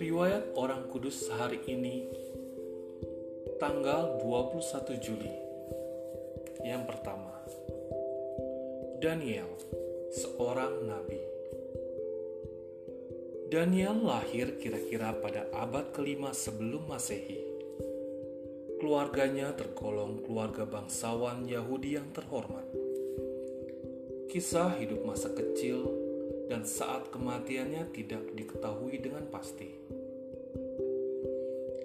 Riwayat Orang Kudus hari ini tanggal 21 Juli. Yang pertama, Daniel, seorang nabi. Daniel lahir kira-kira pada abad kelima sebelum Masehi. Keluarganya tergolong keluarga bangsawan Yahudi yang terhormat. Kisah hidup masa kecil dan saat kematiannya tidak diketahui dengan pasti.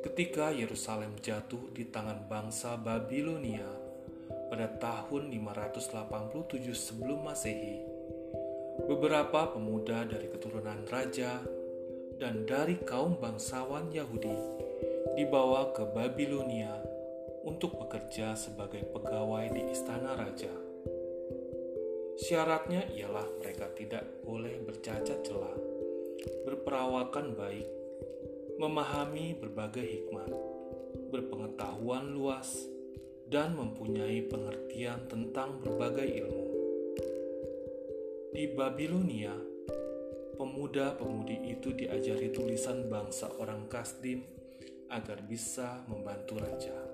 Ketika Yerusalem jatuh di tangan bangsa Babilonia pada tahun 587 sebelum Masehi, beberapa pemuda dari keturunan raja dan dari kaum bangsawan Yahudi dibawa ke Babilonia untuk bekerja sebagai pegawai di istana raja. Syaratnya ialah mereka tidak boleh bercacat celah, berperawakan baik, memahami berbagai hikmat, berpengetahuan luas, dan mempunyai pengertian tentang berbagai ilmu. Di Babilonia, pemuda-pemudi itu diajari tulisan bangsa orang Kasdim agar bisa membantu raja.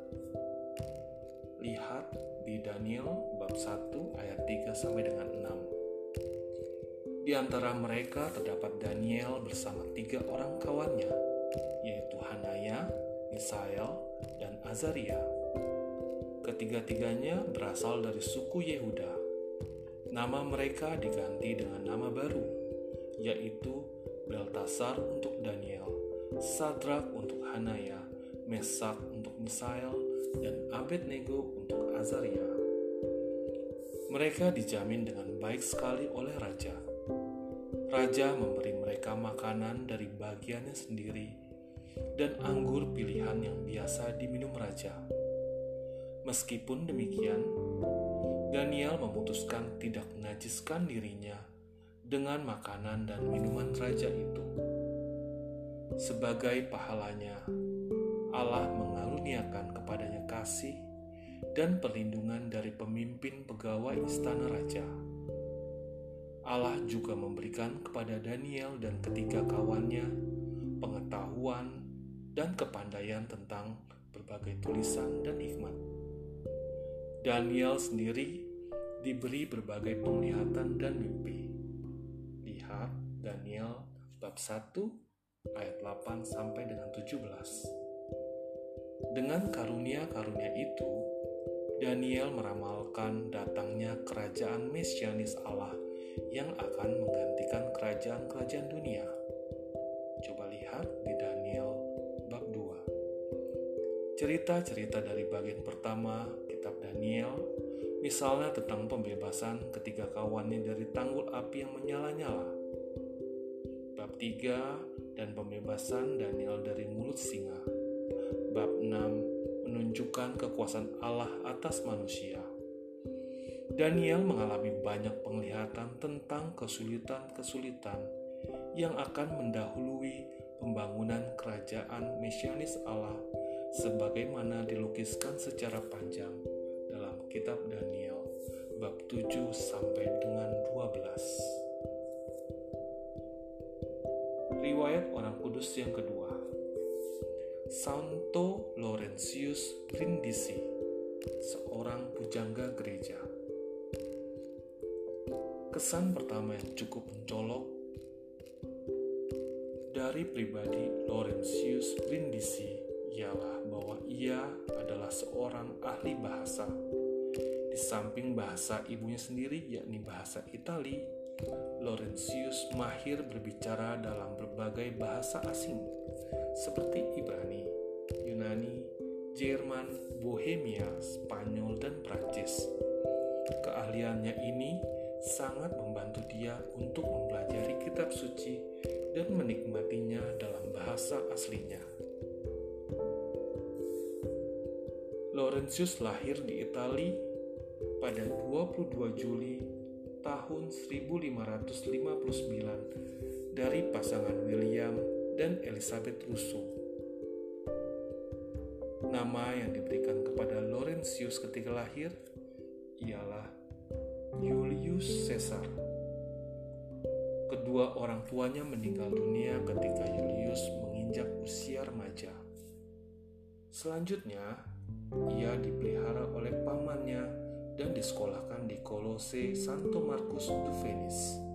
Lihat di Daniel bab 1 ayat 3 sampai dengan 6. Di antara mereka terdapat Daniel bersama tiga orang kawannya, yaitu Hanaya, Misael, dan Azaria. Ketiga-tiganya berasal dari suku Yehuda. Nama mereka diganti dengan nama baru, yaitu Beltasar untuk Daniel, Sadrak untuk Hanaya, Mesak untuk Misael, dan Abednego untuk Azaria. Mereka dijamin dengan baik sekali oleh raja. Raja memberi mereka makanan dari bagiannya sendiri dan anggur pilihan yang biasa diminum raja. Meskipun demikian, Daniel memutuskan tidak menajiskan dirinya dengan makanan dan minuman raja itu. Sebagai pahalanya, Allah mengaruniakan kepadanya kasih dan perlindungan dari pemimpin pegawai istana raja. Allah juga memberikan kepada Daniel dan ketiga kawannya pengetahuan dan kepandaian tentang berbagai tulisan dan hikmat. Daniel sendiri diberi berbagai penglihatan dan mimpi. Lihat Daniel bab 1 ayat 8 sampai dengan 17. Dengan karunia-karunia itu, Daniel meramalkan datangnya kerajaan mesianis Allah yang akan menggantikan kerajaan-kerajaan dunia. Coba lihat di Daniel bab 2. Cerita-cerita dari bagian pertama kitab Daniel, misalnya tentang pembebasan ketiga kawannya dari tanggul api yang menyala-nyala. Bab 3 dan pembebasan Daniel dari mulut singa bab 6 menunjukkan kekuasaan Allah atas manusia. Daniel mengalami banyak penglihatan tentang kesulitan-kesulitan yang akan mendahului pembangunan kerajaan mesianis Allah sebagaimana dilukiskan secara panjang dalam kitab Daniel bab 7 sampai dengan 12. Riwayat orang kudus yang kedua Santo Laurentius Brindisi, seorang pujangga gereja. Kesan pertama yang cukup mencolok dari pribadi Laurentius Brindisi ialah bahwa ia adalah seorang ahli bahasa. Di samping bahasa ibunya sendiri yakni bahasa Itali, Laurentius mahir berbicara dalam berbagai bahasa asing seperti Ibrani, Yunani, Jerman, Bohemia, Spanyol, dan Prancis. Keahliannya ini sangat membantu dia untuk mempelajari kitab suci dan menikmatinya dalam bahasa aslinya. Laurentius lahir di Italia pada 22 Juli tahun 1559 dari pasangan William dan Elizabeth Rousseau. Nama yang diberikan kepada Laurentius ketika lahir ialah Julius Caesar. Kedua orang tuanya meninggal dunia ketika Julius menginjak usia remaja. Selanjutnya, ia dipelihara oleh pamannya dan disekolahkan di Kolose Santo Markus du Venice.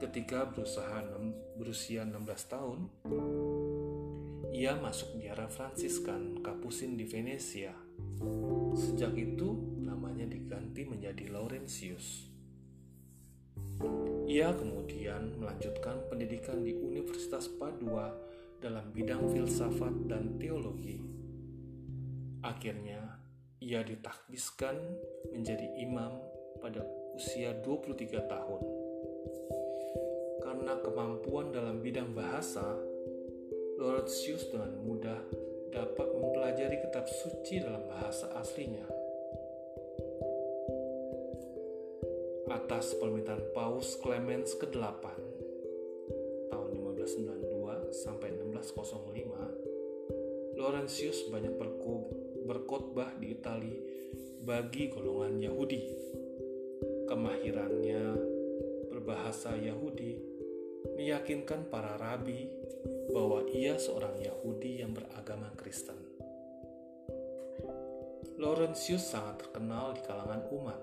Ketika berusaha berusia 16 tahun, ia masuk biara Fransiskan Kapusin di Venesia. Sejak itu, namanya diganti menjadi Laurentius. Ia kemudian melanjutkan pendidikan di Universitas Padua dalam bidang filsafat dan teologi. Akhirnya, ia ditakbiskan menjadi imam pada usia 23 tahun. Karena kemampuan dalam bidang bahasa, Laurentius dengan mudah dapat mempelajari kitab suci dalam bahasa aslinya. atas permintaan Paus Clemens ke-8 tahun 1592 sampai 1605, Laurentius banyak berkhotbah di Italia bagi golongan Yahudi. Kemahirannya berbahasa Yahudi meyakinkan para rabi bahwa ia seorang Yahudi yang beragama Kristen. Laurentius sangat terkenal di kalangan umat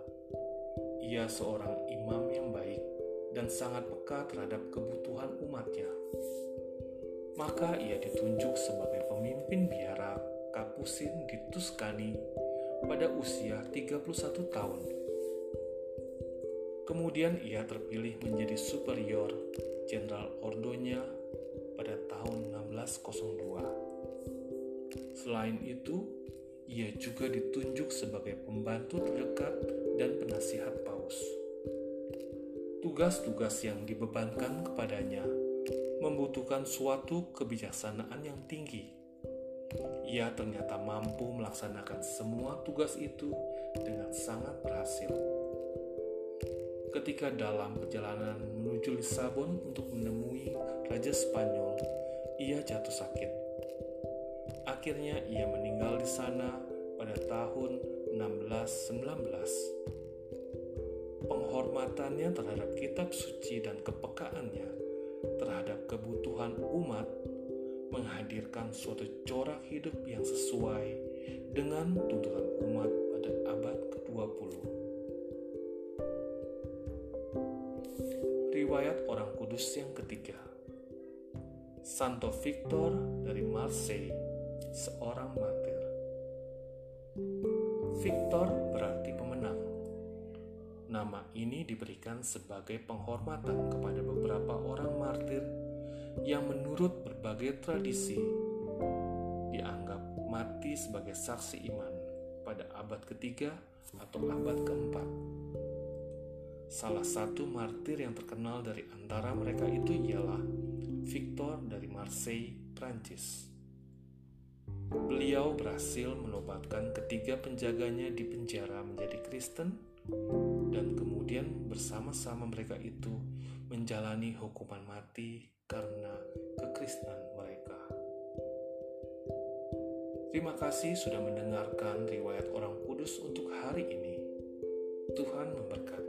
ia seorang imam yang baik dan sangat peka terhadap kebutuhan umatnya. Maka ia ditunjuk sebagai pemimpin biara Kapusin di Tuscany pada usia 31 tahun. Kemudian ia terpilih menjadi superior jenderal ordonya pada tahun 1602. Selain itu, ia juga ditunjuk sebagai pembantu terdekat dan penasihat Paus. Tugas-tugas yang dibebankan kepadanya membutuhkan suatu kebijaksanaan yang tinggi. Ia ternyata mampu melaksanakan semua tugas itu dengan sangat berhasil. Ketika dalam perjalanan menuju Lisabon untuk menemui Raja Spanyol, ia jatuh sakit Akhirnya ia meninggal di sana pada tahun 1619. Penghormatannya terhadap kitab suci dan kepekaannya terhadap kebutuhan umat menghadirkan suatu corak hidup yang sesuai dengan tuntutan umat pada abad ke-20. Riwayat orang kudus yang ketiga Santo Victor dari Marseille seorang martir. Victor berarti pemenang. Nama ini diberikan sebagai penghormatan kepada beberapa orang martir yang menurut berbagai tradisi dianggap mati sebagai saksi iman pada abad ketiga atau abad keempat. Salah satu martir yang terkenal dari antara mereka itu ialah Victor dari Marseille, Prancis. Beliau berhasil menobatkan ketiga penjaganya di penjara menjadi Kristen dan kemudian bersama-sama mereka itu menjalani hukuman mati karena kekristenan mereka. Terima kasih sudah mendengarkan riwayat orang kudus untuk hari ini. Tuhan memberkati.